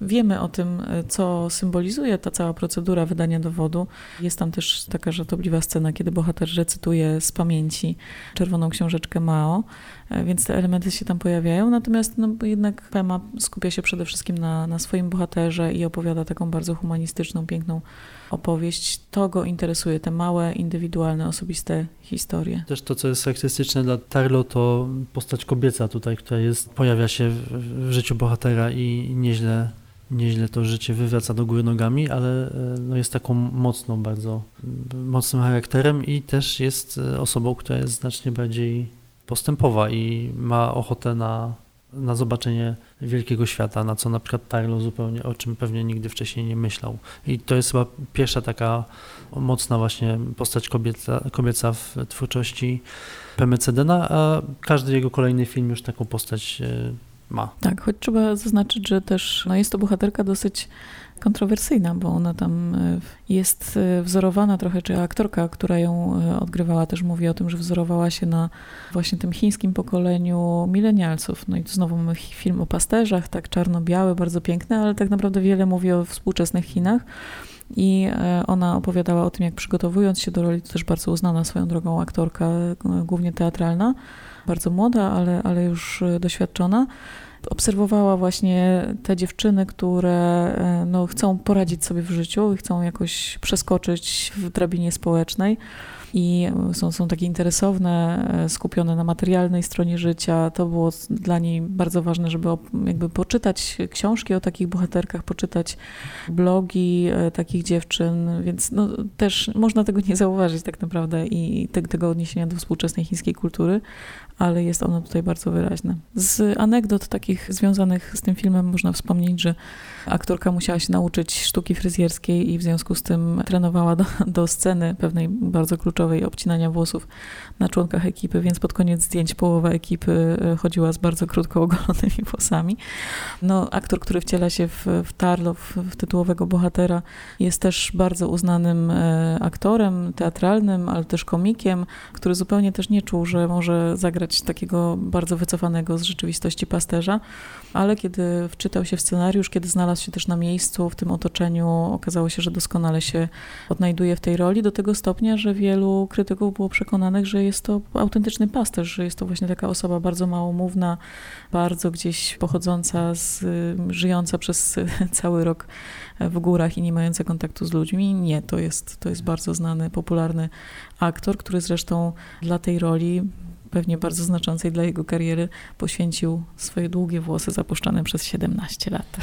Wiemy o tym, co symbolizuje ta cała procedura wydania dowodu. Jest tam też taka żartobliwa scena, kiedy bohater recytuje z pamięci czerwoną książeczkę Mao e, więc te elementy się tam pojawiają. Natomiast no, jednak Pema skupia się przede wszystkim na, na swoim bohaterze i opowiada taką bardzo humanistyczną, piękną opowieść. To go interesuje, te małe, indywidualne, osobiste historie. Też to, co jest charakterystyczne dla Tarlo, to postać kobieca tutaj, która jest, pojawia się w, życiu bohatera i nieźle nieźle to życie wywraca do góry nogami, ale e, no jest taką mocną, bardzo mocnym charakterem i też jest e, osobą, która jest znacznie bardziej postępowa i ma ochotę na, na zobaczenie wielkiego świata, na co na przykład Tarlo zupełnie, o czym pewnie nigdy wcześniej nie myślał. I to jest chyba pierwsza taka mocna właśnie postać kobieca, kobieca w twórczości Pemecedena, a każdy jego kolejny film już taką postać e, ma. Tak, choć trzeba zaznaczyć, że też no jest to bohaterka dosyć kontrowersyjna, bo ona tam e, jest e, wzorowana trochę, czy aktorka, która ją e, odgrywała, też mówi o tym, że wzorowała się na właśnie tym chińskim pokoleniu milenialców. No i tu znowu mamy film o pasterzach, tak czarno-biały, bardzo piękny, ale tak naprawdę wiele mówi o współczesnych Chinach. I ona opowiadała o tym, jak przygotowując się do roli, to też bardzo uznana swoją drogą aktorka, głównie teatralna, bardzo młoda, ale, ale już doświadczona obserwowała właśnie te dziewczyny, które e, no, chcą poradzić sobie w życiu i chcą jakoś przeskoczyć w drabinie społecznej i są, są takie interesowne, e, skupione na materialnej stronie życia. To było dla niej bardzo ważne, żeby jakby poczytać książki o takich bohaterkach, poczytać blogi e, takich dziewczyn, więc no, też można tego nie zauważyć tak naprawdę i te, tego odniesienia do współczesnej chińskiej kultury, ale jest ono tutaj bardzo wyraźne. Z anegdot takich związanych z tym filmem można wspomnieć, że aktorka musiała się nauczyć sztuki fryzjerskiej i w związku z tym trenowała do, do sceny pewnej bardzo kluczowej obcinania włosów na członkach ekipy, więc pod koniec zdjęć połowa ekipy e, chodziła z bardzo krótko ogolonymi (laughs) włosami. No, aktor, który wciela się w, w Tarlo, w, w tytułowego bohatera, jest też bardzo uznanym e, aktorem teatralnym, ale też komikiem, który zupełnie też nie czuł, że może zagrać takiego bardzo wycofanego z rzeczywistości pasterza, ale kiedy wczytał się w scenariusz, kiedy znalazł się też na miejscu, w tym otoczeniu, okazało się, że doskonale się odnajduje w tej roli, do tego stopnia, że wielu krytyków było przekonanych, że jest to autentyczny pasterz, że jest to właśnie taka osoba bardzo małomówna, bardzo gdzieś pochodząca, z, żyjąca przez (laughs) cały rok w górach i nie mająca kontaktu z ludźmi. Nie, to jest, to jest bardzo znany, popularny aktor, który zresztą dla tej roli pewnie bardzo znaczącej dla jego kariery, poświęcił swoje długie włosy zapuszczane przez 17 lat.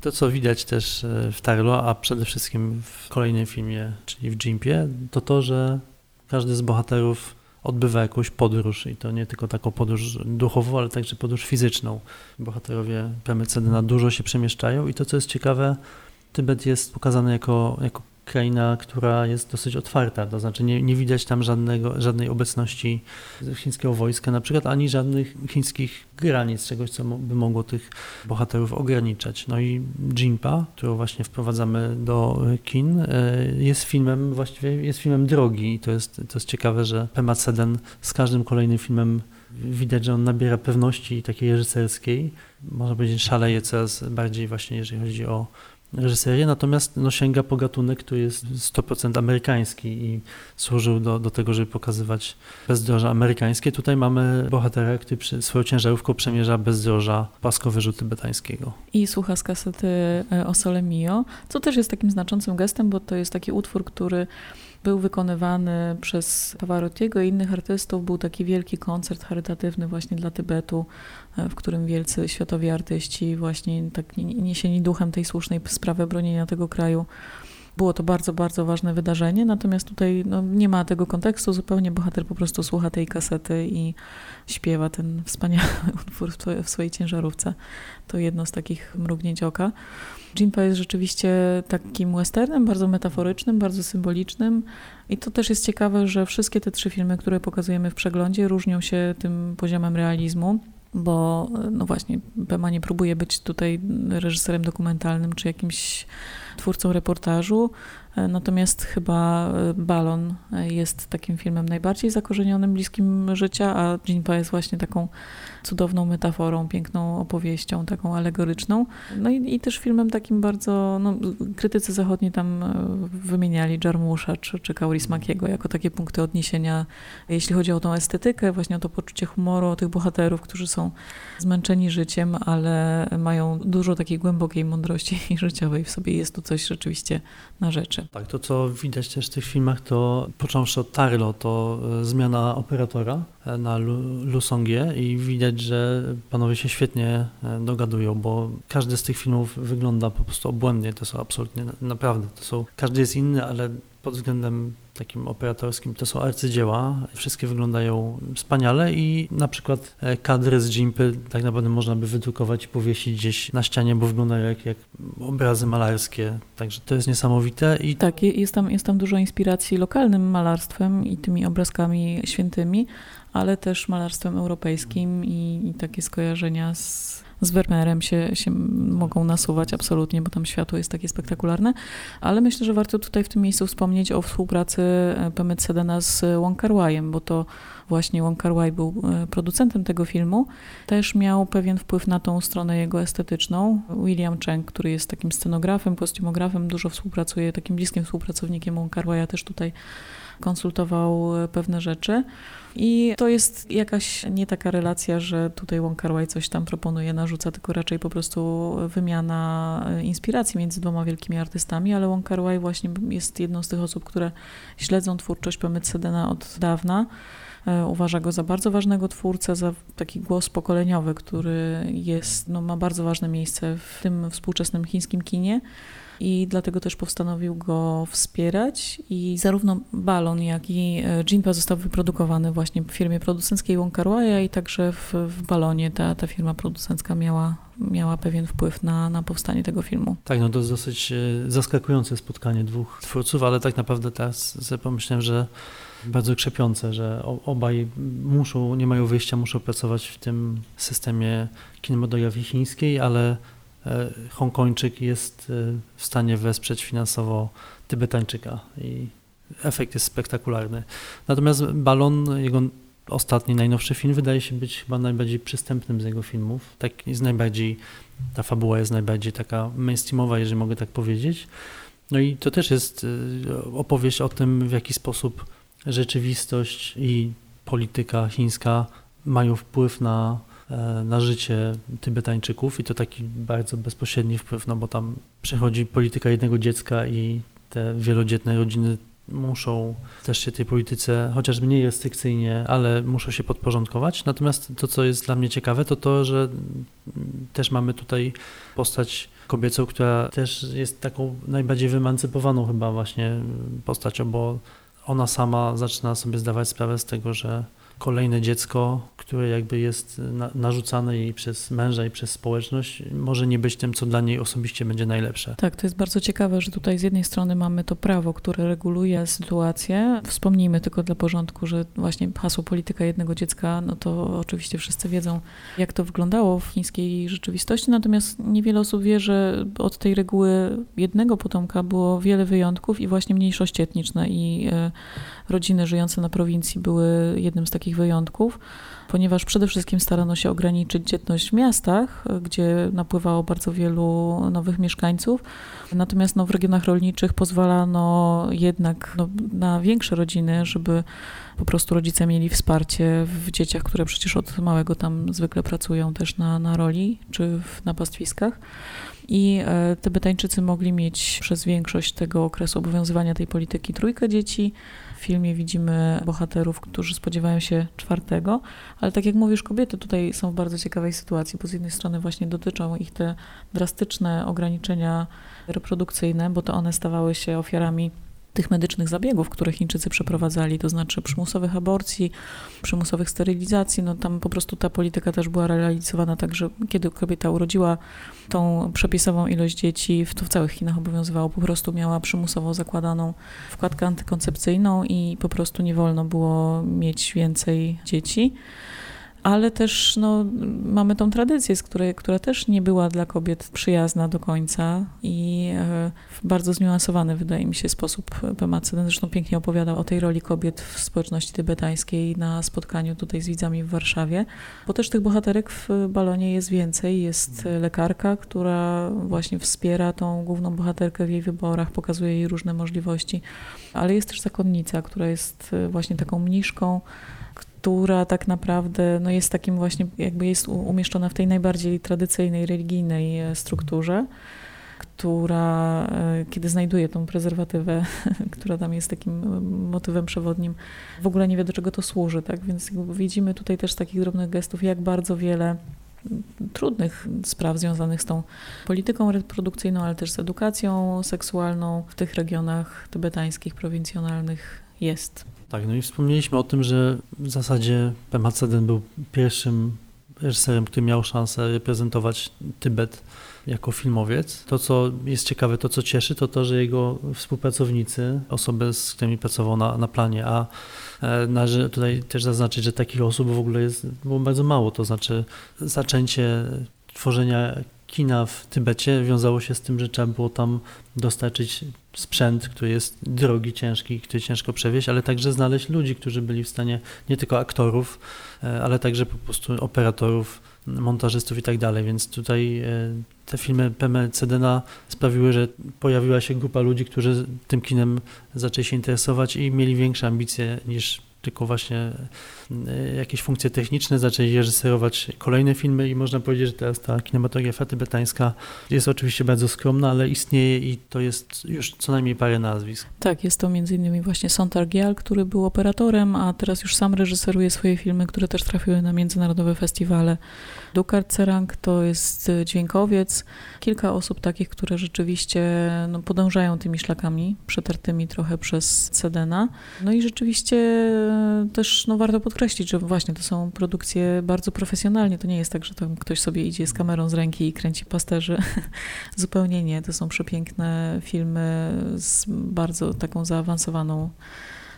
To, co widać też e, w Tarlo, a przede wszystkim w kolejnym filmie, czyli w Jimpie, to to, że każdy z bohaterów odbywa jakąś podróż i to nie tylko taką podróż duchową, ale także podróż fizyczną. Bohaterowie na dużo się przemieszczają i to, co jest ciekawe, Tybet jest pokazany jako, jako kraina, która jest dosyć otwarta, to znaczy nie, nie widać tam żadnego, żadnej obecności chińskiego wojska na przykład, ani żadnych chińskich granic, czegoś, co by mogło tych bohaterów ograniczać. No i Jinpa, którą właśnie wprowadzamy do kin, e, jest filmem, właściwie jest filmem drogi i to jest, to jest ciekawe, że Pema Seden z każdym kolejnym filmem widać, że on nabiera pewności takiej reżyserskiej, można powiedzieć szaleje coraz bardziej właśnie, jeżeli chodzi o reżyserię, natomiast no, sięga po gatunek, który jest 100% amerykański i służył do, do tego, żeby pokazywać bezdroża amerykańskie. Tutaj mamy bohatera, który przy, swoją ciężarówką przemierza bezdroża płaskowyżu tybetańskiego. I słucha z kasety e, o Sole Mio, co też jest takim znaczącym gestem, bo to jest taki utwór, który był wykonywany przez Pavarottiego i innych artystów. Był taki wielki koncert charytatywny właśnie dla Tybetu, w którym wielcy światowi artyści właśnie tak niesieni duchem tej słusznej sprawy bronienia tego kraju było to bardzo, bardzo ważne wydarzenie, natomiast tutaj no, nie ma tego kontekstu zupełnie. Bohater po prostu słucha tej kasety i śpiewa ten wspaniały (laughs) utwór w swojej ciężarówce. To jedno z takich mrugnięć oka. Jinpa jest rzeczywiście takim westernem, bardzo metaforycznym, bardzo symbolicznym. I to też jest ciekawe, że wszystkie te trzy filmy, które pokazujemy w przeglądzie, różnią się tym poziomem realizmu bo no właśnie, Pema nie próbuje być tutaj reżyserem dokumentalnym czy jakimś twórcą reportażu. E, natomiast chyba e, Balon jest takim filmem najbardziej zakorzenionym, bliskim życia, a Jinpa jest właśnie taką cudowną metaforą, piękną opowieścią, taką alegoryczną. No i, i też filmem takim bardzo, no, krytycy zachodni tam e, wymieniali Jarmusza czy, czy Kaurismakiego jako takie punkty odniesienia, jeśli chodzi o tą estetykę, właśnie o to poczucie humoru, o tych bohaterów, którzy są zmęczeni życiem, ale mają dużo takiej głębokiej mądrości (laughs) życiowej w sobie. Jest coś rzeczywiście na rzeczy. Tak, to co widać też w tych filmach, to począwszy od Tarlo, to e, zmiana operatora e, na Lusongie i widać, że panowie się świetnie e, dogadują, bo każdy z tych filmów wygląda po prostu obłędnie. To są absolutnie, naprawdę, to są, każdy jest inny, ale pod względem takim operatorskim to są arcydzieła. Wszystkie wyglądają wspaniale i na przykład e, kadry z Jimpy tak naprawdę można by wydrukować i powiesić gdzieś na ścianie, bo wyglądają jak, jak obrazy malarskie. Także to jest niesamowite. I... Tak, jest tam, jest tam dużo inspiracji lokalnym malarstwem i tymi obrazkami świętymi, ale też malarstwem europejskim i, i takie skojarzenia z z Vermeerem się, się mogą nasuwać absolutnie, bo tam światło jest takie spektakularne, ale myślę, że warto tutaj w tym miejscu wspomnieć o współpracy e, Pemet Sedena z Wong bo to właśnie Wong był e, producentem tego filmu, też miał pewien wpływ na tą stronę jego estetyczną. William Cheng, który jest takim scenografem, kostiumografem, dużo współpracuje, takim bliskim współpracownikiem Wong też tutaj konsultował e, pewne rzeczy. I to jest jakaś nie taka relacja, że tutaj Wong Kar Wai coś tam proponuje, narzuca, tylko raczej po prostu wymiana e, inspiracji między dwoma wielkimi artystami, ale Wong Kar Wai właśnie jest jedną z tych osób, które śledzą twórczość Pemyt Sedena od dawna. E, uważa go za bardzo ważnego twórcę, za taki głos pokoleniowy, który jest, no, ma bardzo ważne miejsce w tym współczesnym chińskim kinie i dlatego też postanowił go wspierać i zarówno balon, jak i e, Jinpa został wyprodukowany właśnie w firmie producenckiej Wong Kar i także w, w balonie ta, ta firma producencka miała miała pewien wpływ na, na powstanie tego filmu. Tak, no to jest dosyć e, zaskakujące spotkanie dwóch twórców, ale tak naprawdę teraz sobie pomyślałem, że bardzo krzepiące, że obaj muszą, nie mają wyjścia, muszą pracować w tym systemie kinematografii chińskiej, ale Hongkończyk jest e, w stanie wesprzeć finansowo Tybetańczyka i efekt jest spektakularny. Natomiast Balon, jego ostatni, najnowszy film, wydaje się być chyba najbardziej przystępnym z jego filmów. Tak jest najbardziej, ta fabuła jest najbardziej taka mainstreamowa, jeżeli mogę tak powiedzieć. No i to też jest e, opowieść o tym, w jaki sposób rzeczywistość i polityka chińska mają wpływ na E, na życie Tybetańczyków i to taki bardzo bezpośredni wpływ, no bo tam przechodzi polityka jednego dziecka i te wielodzietne rodziny muszą też się tej polityce, chociaż mniej restrykcyjnie, ale muszą się podporządkować. Natomiast to, co jest dla mnie ciekawe, to to, że też mamy tutaj postać kobiecą, która też jest taką najbardziej wymancypowaną chyba właśnie postacią, bo ona sama zaczyna sobie zdawać sprawę z tego, że kolejne dziecko, które jakby jest narzucane jej przez męża i przez społeczność, może nie być tym, co dla niej osobiście będzie najlepsze. Tak, to jest bardzo ciekawe, że tutaj z jednej strony mamy to prawo, które reguluje sytuację. Wspomnijmy tylko dla porządku, że właśnie hasło polityka jednego dziecka, no to oczywiście wszyscy wiedzą, jak to wyglądało w chińskiej rzeczywistości, natomiast niewiele osób wie, że od tej reguły jednego potomka było wiele wyjątków i właśnie mniejszości etniczne i e, rodziny żyjące na prowincji były jednym z takich wyjątków, ponieważ przede wszystkim starano się ograniczyć dzietność w miastach, gdzie napływało bardzo wielu nowych mieszkańców. Natomiast no, w regionach rolniczych pozwalano jednak no, na większe rodziny, żeby po prostu rodzice mieli wsparcie w dzieciach, które przecież od małego tam zwykle pracują też na, na roli czy w, na pastwiskach. I e, Tybetańczycy mogli mieć przez większość tego okresu obowiązywania tej polityki trójkę dzieci, filmie widzimy bohaterów, którzy spodziewają się czwartego, ale tak jak mówisz, kobiety tutaj są w bardzo ciekawej sytuacji, bo z jednej strony właśnie dotyczą ich te drastyczne ograniczenia reprodukcyjne, bo to one stawały się ofiarami tych medycznych zabiegów, które Chińczycy przeprowadzali, to znaczy przymusowych aborcji, przymusowych sterylizacji, no tam po prostu ta polityka też była realizowana tak, że kiedy kobieta urodziła tą przepisową ilość dzieci, to w całych Chinach obowiązywało, po prostu miała przymusowo zakładaną wkładkę antykoncepcyjną i po prostu nie wolno było mieć więcej dzieci. Ale też no, mamy tą tradycję, z której, która też nie była dla kobiet przyjazna do końca i e, w bardzo zniuansowany, wydaje mi się, sposób Pema Ceden zresztą pięknie opowiadał o tej roli kobiet w społeczności tybetańskiej na spotkaniu tutaj z widzami w Warszawie, bo też tych bohaterek w balonie jest więcej. Jest lekarka, która właśnie wspiera tą główną bohaterkę w jej wyborach, pokazuje jej różne możliwości, ale jest też zakonnica, która jest właśnie taką mniszką, która tak naprawdę no jest takim właśnie, jakby jest umieszczona w tej najbardziej tradycyjnej, religijnej e, strukturze, która, e, kiedy znajduje tą prezerwatywę, (laughs) która tam jest takim e, motywem przewodnim, w ogóle nie wie, do czego to służy, tak? Więc widzimy tutaj też takich drobnych gestów, jak bardzo wiele trudnych spraw związanych z tą polityką reprodukcyjną, ale też z edukacją seksualną w tych regionach tybetańskich, prowincjonalnych jest. Tak, no i wspomnieliśmy o tym, że w zasadzie Pema Ceden był pierwszym reżyserem, który miał szansę reprezentować Tybet jako filmowiec. To, co jest ciekawe, to, co cieszy, to to, że jego współpracownicy, osoby, z którymi pracował na, na planie, a e, należy tutaj też zaznaczyć, że takich osób w ogóle jest było bardzo mało, to znaczy zaczęcie tworzenia kina w Tybecie wiązało się z tym, że trzeba było tam dostarczyć sprzęt, który jest drogi, ciężki, który ciężko przewieźć, ale także znaleźć ludzi, którzy byli w stanie, nie tylko aktorów, e, ale także po prostu operatorów, montażystów i tak dalej, więc tutaj e, te filmy PM Cedena sprawiły, że pojawiła się grupa ludzi, którzy tym kinem zaczęli się interesować i mieli większe ambicje niż tylko właśnie jakieś funkcje techniczne, zaczęli reżyserować kolejne filmy i można powiedzieć, że teraz ta kinematografia tybetańska jest oczywiście bardzo skromna, ale istnieje i to jest już co najmniej parę nazwisk. Tak, jest to innymi właśnie Sontar Gial, który był operatorem, a teraz już sam reżyseruje swoje filmy, które też trafiły na międzynarodowe festiwale. Dukart Serang to jest dźwiękowiec, kilka osób takich, które rzeczywiście no, podążają tymi szlakami, przetartymi trochę przez Cedena. No i rzeczywiście też no, warto podkreślić, że właśnie to są produkcje bardzo profesjonalnie. To nie jest tak, że tam ktoś sobie idzie z kamerą z ręki i kręci pasterzy. (laughs) Zupełnie nie. To są przepiękne filmy z bardzo taką zaawansowaną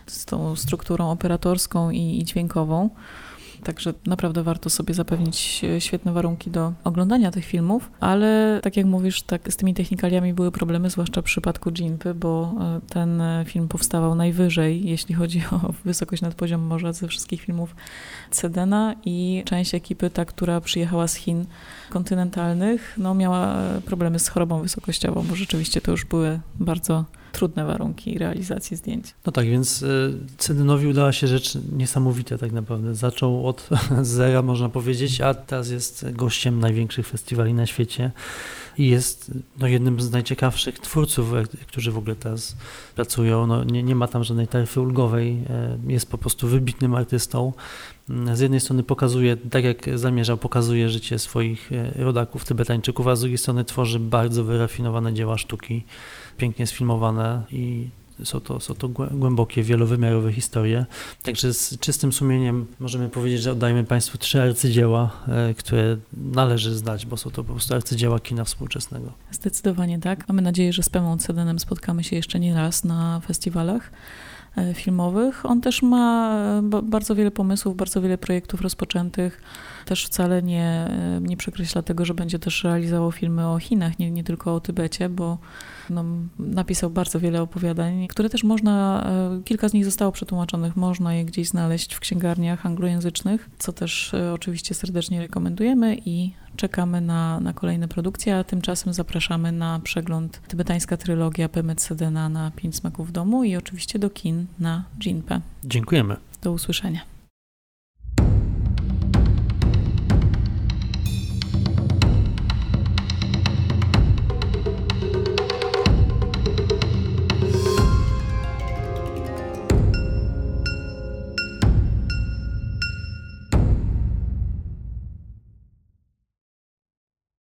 z tą strukturą operatorską i, i dźwiękową. Także naprawdę warto sobie zapewnić e, świetne warunki do oglądania tych filmów, ale tak jak mówisz, tak z tymi technikaliami były problemy, zwłaszcza w przypadku Jinpy, bo e, ten e, film powstawał najwyżej, jeśli chodzi (laughs) o wysokość nad poziom morza ze wszystkich filmów Cedena i część ekipy, ta, która przyjechała z Chin kontynentalnych, no miała problemy z chorobą wysokościową, bo rzeczywiście to już były bardzo trudne warunki realizacji zdjęć. No tak, więc y, Cedynowi udała się rzecz niesamowita tak naprawdę. Zaczął od (laughs) zera, można powiedzieć, a teraz jest gościem największych festiwali na świecie i jest no, jednym z najciekawszych twórców, e, którzy w ogóle teraz pracują. No, nie, nie ma tam żadnej taryfy ulgowej, e, jest po prostu wybitnym artystą. Z jednej strony pokazuje, tak jak zamierzał, pokazuje życie swoich e, rodaków, Tybetańczyków, a z drugiej strony tworzy bardzo wyrafinowane dzieła sztuki pięknie sfilmowane i są to, są to głębokie, wielowymiarowe historie. Także z czystym sumieniem możemy powiedzieć, że oddajemy Państwu trzy arcydzieła, e, które należy znać, bo są to po prostu arcydzieła kina współczesnego. Zdecydowanie tak. Mamy nadzieję, że z Pemą Cedenem spotkamy się jeszcze nie raz na festiwalach e, filmowych. On też ma e, bardzo wiele pomysłów, bardzo wiele projektów rozpoczętych też wcale nie, nie przekreśla tego, że będzie też realizował filmy o Chinach, nie, nie tylko o Tybecie, bo no, napisał bardzo wiele opowiadań, które też można, e, kilka z nich zostało przetłumaczonych, można je gdzieś znaleźć w księgarniach anglojęzycznych, co też e, oczywiście serdecznie rekomendujemy i czekamy na, na kolejne produkcje, a tymczasem zapraszamy na przegląd tybetańska trylogia Pemet Sedena na Pięć Smaków w Domu i oczywiście do kin na Jinpe. Dziękujemy. Do usłyszenia.